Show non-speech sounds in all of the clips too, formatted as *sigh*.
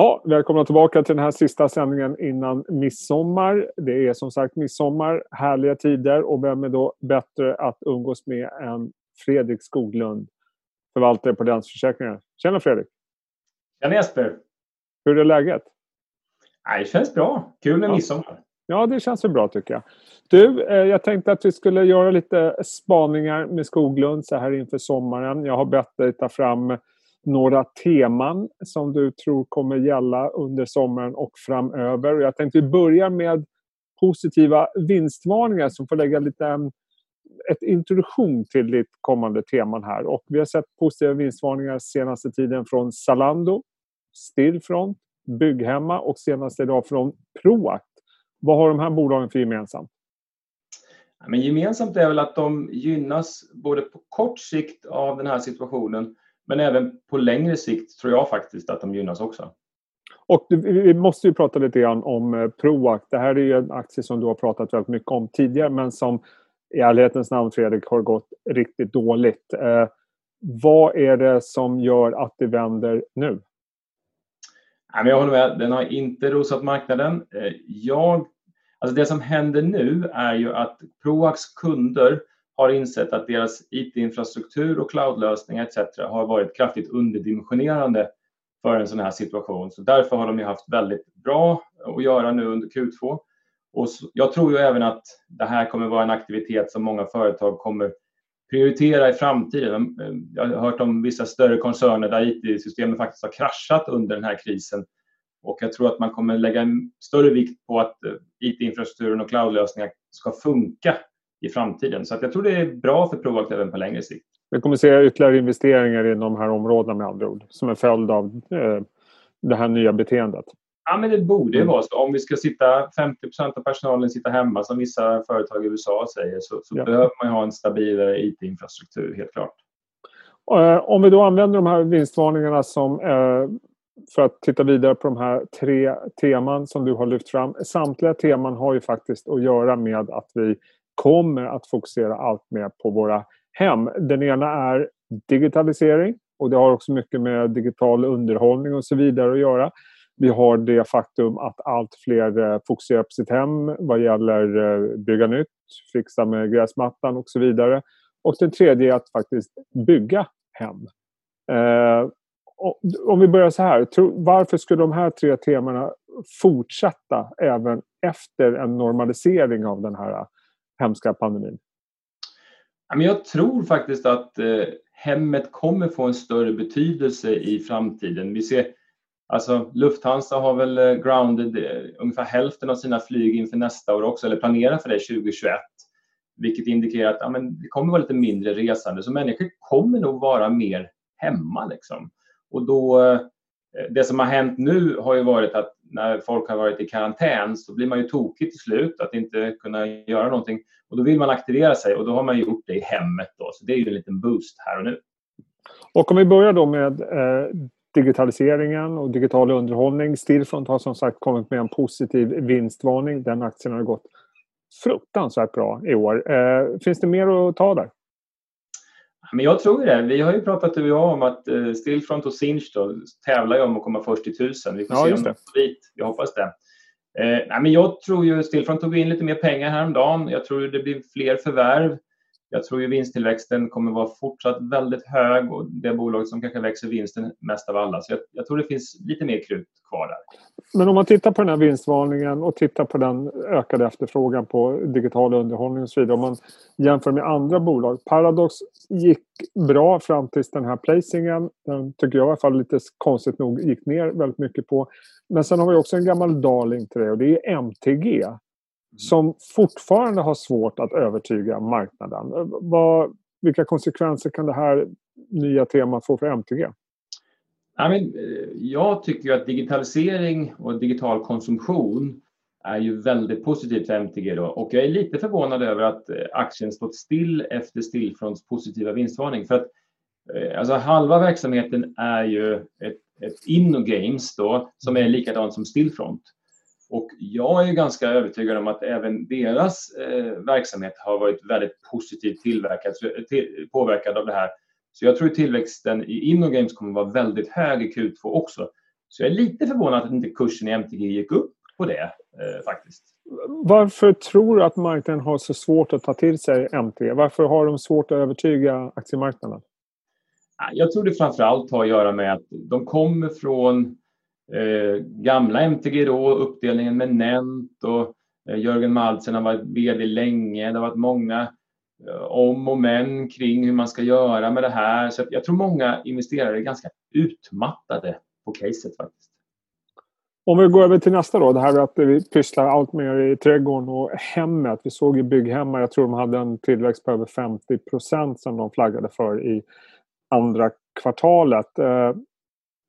Ja, välkomna tillbaka till den här sista sändningen innan midsommar. Det är som sagt midsommar, härliga tider och vem är då bättre att umgås med än Fredrik Skoglund, förvaltare på Länsförsäkringar. Tjena Fredrik! Tjena Jesper! Hur är läget? Det känns bra. Kul med ja. midsommar. Ja, det känns väl bra tycker jag. Du, eh, jag tänkte att vi skulle göra lite spaningar med Skoglund så här inför sommaren. Jag har bett dig ta fram några teman som du tror kommer gälla under sommaren och framöver. Jag tänkte börja med positiva vinstvarningar som får lägga lite En ett introduktion till ditt kommande teman här. Och vi har sett positiva vinstvarningar senaste tiden från Zalando, Stillfront, Bygghemma och senast idag från Proact. Vad har de här bolagen för gemensamt? Men gemensamt är väl att de gynnas både på kort sikt av den här situationen men även på längre sikt tror jag faktiskt att de gynnas också. Och vi måste ju prata lite grann om eh, Proact. Det här är ju en aktie som du har pratat väldigt mycket om tidigare men som i ärlighetens namn Fredrik har gått riktigt dåligt. Eh, vad är det som gör att det vänder nu? Jag håller med, den har inte rosat marknaden. Eh, jag, alltså det som händer nu är ju att Proax kunder har insett att deras IT-infrastruktur och cloudlösningar etc. har varit kraftigt underdimensionerande för en sån här situation. Så därför har de ju haft väldigt bra att göra nu under Q2. Och jag tror ju även att det här kommer vara en aktivitet som många företag kommer prioritera i framtiden. Eh, jag har hört om vissa större koncerner där IT-systemen faktiskt har kraschat under den här krisen. Och jag tror att man kommer lägga en större vikt på att eh, IT-infrastrukturen och cloudlösningar ska funka i framtiden. Så att jag tror det är bra för Proact även på längre sikt. Vi kommer se ytterligare investeringar inom de här områdena med andra ord som en följd av eh, det här nya beteendet. Ja, men det borde ju mm. vara så. Om vi ska sitta 50% av personalen sitta hemma som vissa företag i USA säger så, så ja. behöver man ha en stabilare IT-infrastruktur, helt klart. Eh, om vi då använder de här vinstvarningarna som eh, för att titta vidare på de här tre teman som du har lyft fram. Samtliga teman har ju faktiskt att göra med att vi kommer att fokusera allt mer på våra hem. Den ena är digitalisering och det har också mycket med digital underhållning och så vidare att göra. Vi har det faktum att allt fler eh, fokuserar på sitt hem vad gäller eh, bygga nytt, fixa med gräsmattan och så vidare. Och den tredje är att faktiskt bygga hem. Eh, om vi börjar så här, varför skulle de här tre temana fortsätta även efter en normalisering av den här hemska pandemin? Jag tror faktiskt att eh, hemmet kommer få en större betydelse i framtiden. Vi ser, alltså Lufthansa har väl eh, grounded eh, ungefär hälften av sina flyg inför nästa år också, eller planerar för det 2021. Vilket indikerar att ja, men det kommer vara lite mindre resande, så människor kommer nog vara mer hemma. Liksom. Och då, det som har hänt nu har ju varit att när folk har varit i karantän så blir man ju tokig till slut att inte kunna göra någonting. Och då vill man aktivera sig och då har man gjort det i hemmet. Då. Så det är ju en liten boost här och nu. Och om vi börjar då med eh, digitaliseringen och digital underhållning. Stillfront har som sagt kommit med en positiv vinstvarning. Den aktien har gått fruktansvärt bra i år. Eh, finns det mer att ta där? Men jag tror det. Vi har ju pratat du och jag om att eh, Stillfront och Sinch då, tävlar ju om att komma först till tusen. Vi får ja, se om de dit. Jag hoppas det. Eh, nej, men jag tror ju Stillfront tog in lite mer pengar häromdagen. Jag tror det blir fler förvärv. Jag tror ju vinsttillväxten kommer vara fortsatt väldigt hög och det bolag som kanske växer vinsten mest av alla. Så jag, jag, tror det finns lite mer krut kvar där. Men om man tittar på den här vinstvarningen och tittar på den ökade efterfrågan på digital underhållning och så vidare. Om man jämför med andra bolag. Paradox gick bra fram tills den här placingen. Den tycker jag i alla fall lite konstigt nog gick ner väldigt mycket på. Men sen har vi också en gammal darling till det och det är MTG som fortfarande har svårt att övertyga marknaden. Vad, vilka konsekvenser kan det här nya temat få för MTG? Jag tycker att digitalisering och digital konsumtion är ju väldigt positivt för MTG då. och jag är lite förvånad över att eh, aktien stått still efter Stillfronts positiva vinstvarning. För att eh, alltså halva verksamheten är ju ett, ett InnoGames då som är likadant som Stillfront. Och jag är ganska övertygad om att även deras eh, verksamhet har varit väldigt positivt tillverkad, till, påverkad av det här. Så jag tror att tillväxten i InnoGames kommer att vara väldigt hög i Q2 också. Så jag är lite förvånad att inte kursen i MTG gick upp på det eh, faktiskt. Varför tror du att marknaden har så svårt att ta till sig MTG? Varför har de svårt att övertyga aktiemarknaden? Jag tror det framförallt har att göra med att de kommer från eh, gamla MTG då, uppdelningen med Nent och eh, Jörgen Maltsen har varit VD länge. Det har varit många eh, om och men kring hur man ska göra med det här. Så jag tror många investerare är ganska utmattade på caset faktiskt. Om vi går över till nästa då, det här att vi pysslar allt mer i trädgården och hemmet. Vi såg ju Bygghemma, jag tror de hade en tillväxt på över 50 procent som de flaggade för i andra kvartalet. Eh,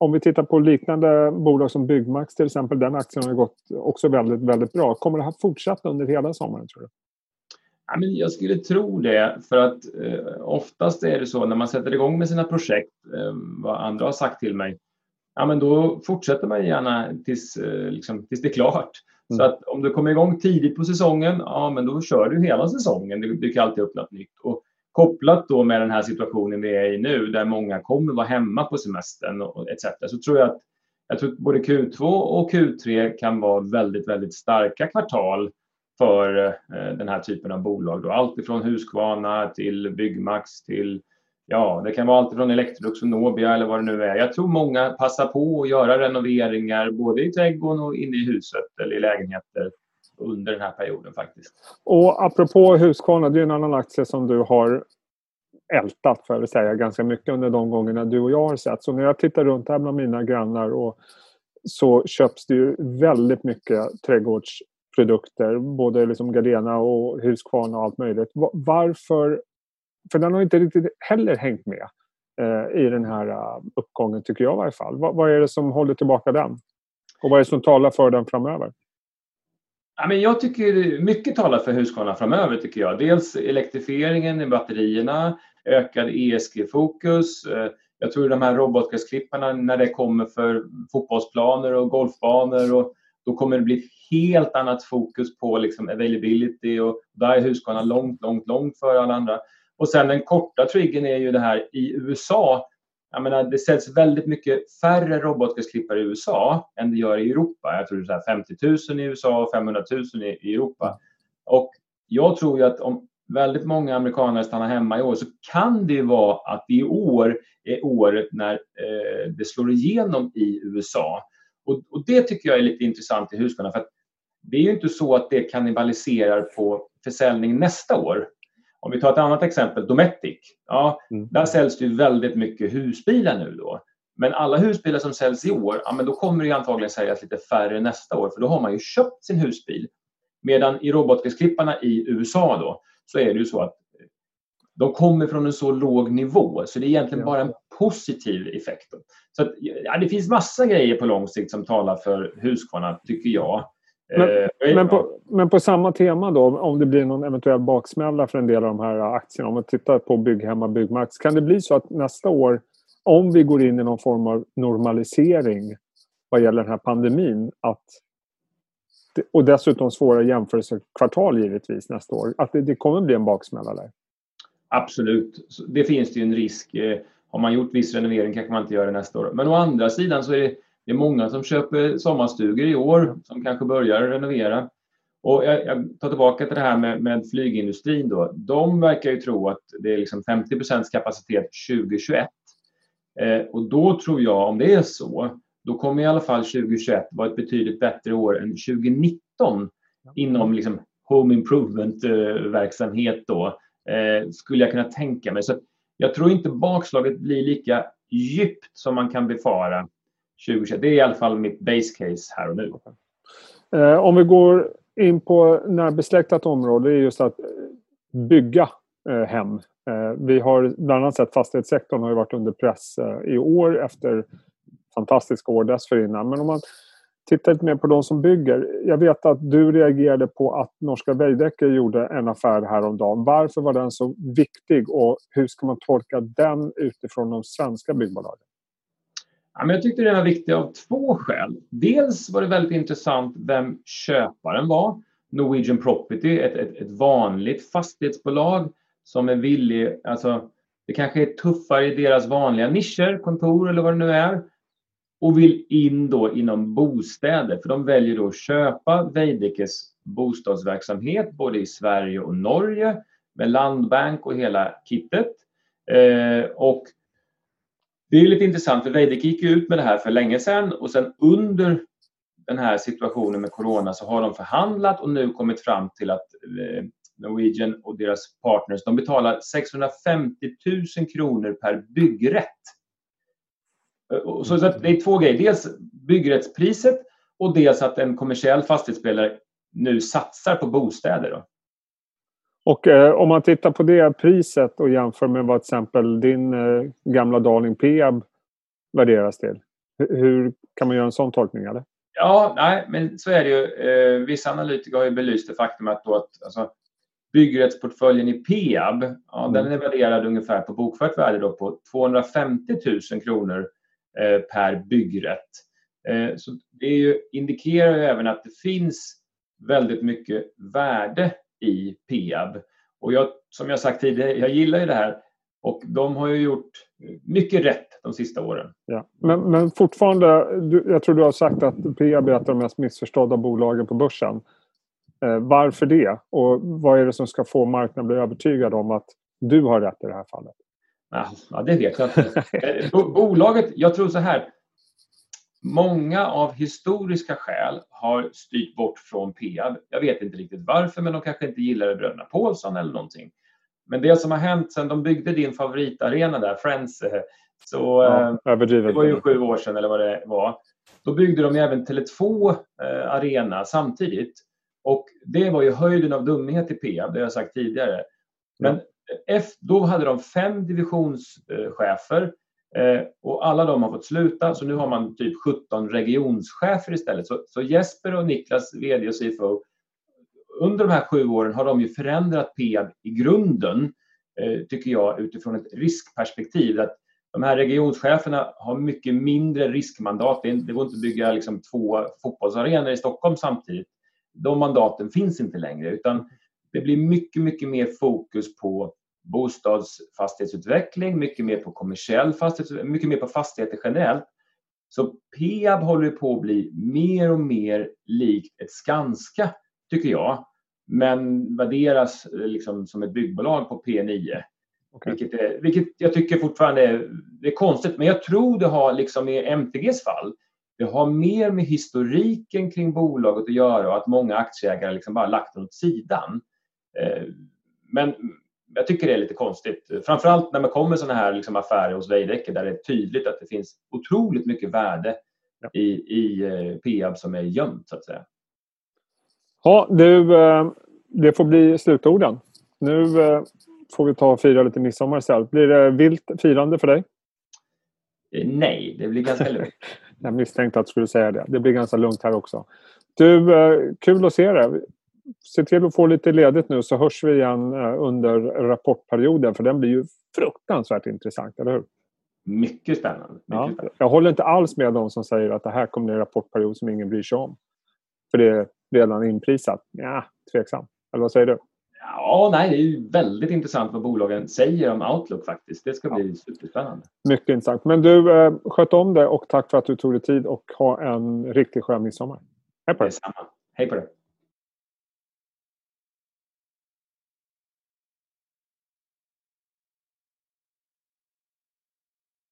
om vi tittar på liknande bolag som Byggmax till exempel, den aktien har gått också väldigt, väldigt bra. Kommer det här fortsätta under hela sommaren tror du? Ja, men jag skulle tro det, för att eh, oftast är det så när man sätter igång med sina projekt, eh, vad andra har sagt till mig, ja, men då fortsätter man gärna tills, eh, liksom, tills det är klart. Mm. Så att om du kommer igång tidigt på säsongen, ja men då kör du hela säsongen. Du dyker alltid upp något nytt. Och kopplat då med den här situationen vi är i nu, där många kommer vara hemma på semestern och etc. Så tror jag att jag tror att både Q2 och Q3 kan vara väldigt, väldigt starka kvartal för eh, den här typen av bolag. Då. Allt ifrån Husqvarna till Byggmax till Ja, det kan vara allt från Electrolux och Nobia eller vad det nu är. Jag tror många passar på att göra renoveringar både i trädgården och inne i huset eller i lägenheter under den här perioden faktiskt. Och apropå Husqvarna, det är en annan aktie som du har ältat för att säga ganska mycket under de gångerna du och jag har sett. Så när jag tittar runt här bland mina grannar och så köps det ju väldigt mycket trädgårdsprodukter. Både liksom Gardena och Husqvarna och allt möjligt. Varför för den har inte riktigt heller hängt med eh, i den här eh, uppgången, tycker jag i varje fall. Vad är det som håller tillbaka den? Och vad är det som talar för den framöver? Ja, men jag tycker mycket talar för Husqvarna framöver. tycker jag. Dels elektrifieringen i batterierna, ökad ESG-fokus. Eh, jag tror de här robotgräsklipparna, när det kommer för fotbollsplaner och golfbanor, och då kommer det bli ett helt annat fokus på liksom availability och där är Husqvarna långt, långt, långt före alla andra. Och sen den korta triggern är ju det här i USA. Jag menar, det säljs väldigt mycket färre robotgräsklippare i USA än det gör i Europa. Jag tror det är 50 000 i USA och 500 000 i Europa. Och jag tror ju att om väldigt många amerikaner stannar hemma i år så kan det vara att i år är året när eh, det slår igenom i USA. Och, och, det tycker jag är lite intressant i Husqvarna för att det är ju inte så att det kannibaliserar på försäljning nästa år. Om vi tar ett annat exempel, Dometic. Ja, mm. Där säljs det väldigt mycket husbilar nu då. Men alla husbilar som säljs i år, ja, men då kommer det antagligen säljas lite färre nästa år för då har man ju köpt sin husbil. Medan i robotgräsklipparna i USA då så är det ju så att de kommer från en så låg nivå så det är egentligen bara en positiv effekt. Så att, ja, det finns massa grejer på lång sikt som talar för Husqvarna tycker jag. Men, eh, men, på, men, på, samma tema då, om det blir någon eventuell baksmälla för en del av de här aktierna, om man tittar på Bygghemma, Byggmax, kan det bli så att nästa år, om vi går in i någon form av normalisering vad gäller den här pandemin, att och dessutom svåra jämförelsekvartal givetvis nästa år, att det, det kommer bli en baksmälla där? Absolut, det finns det ju en risk. Eh, har man gjort viss renovering kanske man inte gör det nästa år. Men å andra sidan så är det det är många som köper sommarstugor i år som kanske börjar renovera. Och jag, jag tar tillbaka till det här med, med, flygindustrin. Då. De verkar ju tro att det är liksom 50% kapacitet 2021. Eh, och då tror jag, om det är så, då kommer i alla fall 2021 vara ett betydligt bättre år än 2019 inom liksom home improvement-verksamhet. Då, eh, skulle jag kunna tänka mig. Så jag tror inte bakslaget blir lika djupt som man kan befara 2021. Det är i alla fall mitt base case här och nu. Eh, om vi går in på närbesläktat område, det är just att bygga eh, hem. Eh, vi har bland annat sett fastighetssektorn har varit under press i år efter fantastiska år dessförinnan. Men om man tittar lite mer på de som bygger. Jag vet att du reagerade på att norska Veidekke gjorde en affär häromdagen. Varför var den så viktig och hur ska man tolka den utifrån de svenska byggbolagen? Ja, men jag tyckte den var viktig av två skäl. Dels var det väldigt intressant vem köparen var. Norwegian Property, ett, ett, ett vanligt fastighetsbolag som är villig, alltså det kanske är tuffare i deras vanliga nischer, kontor eller vad det nu är. och vill in då inom bostäder. För de väljer då att köpa Veidekkes bostadsverksamhet både i Sverige och Norge med landbank och hela kittet. Eh, och det är lite intressant för Veidekke gick ut med det här för länge sedan och sen under den här situationen med corona så har de förhandlat och nu kommit fram till att eh, Norwegian och deras partners de betalar 650 000 kronor per byggrätt. Eh, så det är två grejer. Dels byggrättspriset och dels att en kommersiell fastighetsspelare nu satsar på bostäder. Då. Och eh, om man tittar på det priset och jämför med vad till exempel din eh, gamla darling Peab värderas till. Hur kan man göra en sån tolkning? Eller? Ja, nej, men så är det ju. Eh, vissa analytiker har ju belyst det faktum att, då att alltså, byggrättsportföljen i Peab, ja, mm. den är värderad ungefär på bokfört värde då på 250 000 kronor eh, per byggrätt. Eh, så det ju, indikerar ju även att det finns väldigt mycket värde i Peab. Och jag, som jag sagt tidigare, jag gillar ju det här och de har ju gjort mycket rätt de sista åren. Ja. Men, men fortfarande, du, jag tror du har sagt att Peab är ett av de mest missförstådda bolagen på börsen. Eh, varför det? Och vad är det som ska få marknaden bli övertygad om att du har rätt i det här fallet? Ja, det vet jag inte. *laughs* Eh, bolaget, jag tror så här. Många av historiska skäl har styrt bort från Peab. Jag vet inte riktigt varför, men de kanske inte gillade bröderna Paulsson eller någonting. Men det som har hänt sen de byggde din favoritarena där, Friends, eh, så ja, eh, det var ju sju år sedan eller vad det var. Då byggde de även Tele2 eh, arena samtidigt. Och det var ju höjden av dumhet i Peab, det har jag sagt tidigare. Men då hade de fem divisionschefer Eh, och alla de har fått sluta, så nu har man typ 17 regionschefer istället. Så, så Jesper och Niklas, VD och CFO, under de här sju åren har de ju förändrat Peab i grunden, eh, tycker jag, utifrån ett riskperspektiv. Att de här regionscheferna har mycket mindre riskmandat. Det, det går inte att bygga liksom två fotbollsarenor i Stockholm samtidigt. De mandaten finns inte längre, utan det blir mycket, mycket mer fokus på bostadsfastighetsutveckling, mycket mer på kommersiell fastighetsutveckling, mycket mer på fastigheter generellt. Så Peab håller på att bli mer och mer likt ett Skanska, tycker jag. Men värderas eh, liksom som ett byggbolag på P9. Okay. Vilket, är, vilket jag tycker fortfarande är, är konstigt. Men jag tror det har, liksom i MTGs fall, det har mer med historiken kring bolaget att göra och att många aktieägare liksom bara lagt den åt sidan. Eh, men jag tycker det är lite konstigt. Framförallt när man kommer sådana här liksom affärer hos Veidekke där det är tydligt att det finns otroligt mycket värde ja. i, i eh, Peab som är gömt så att säga. Ja, du, eh, det får bli slutorden. Nu eh, får vi ta och fira lite midsommar istället. Blir det vilt firande för dig? Nej, det blir ganska lugnt. *laughs* Jag misstänkte att du skulle säga det. Det blir ganska lugnt här också. Du, kul att se dig se till att få lite ledigt nu så hörs vi igen eh, under rapportperioden för den blir ju fruktansvärt intressant, eller hur? Mycket spännande. Mycket ja, spännande. Jag håller inte alls med de som säger att det här kommer bli en rapportperiod som ingen bryr sig om. För det är redan inprisat. Ja, tveksam. Eller vad säger du? Ja, nej, det är ju väldigt intressant vad bolagen säger om Outlook faktiskt. Det ska bli ja. superspännande. Mycket intressant. Men du, eh, sköt om det och tack för att du tog dig tid och ha en riktigt skön midsommar. Hej på dig! Hej på dig!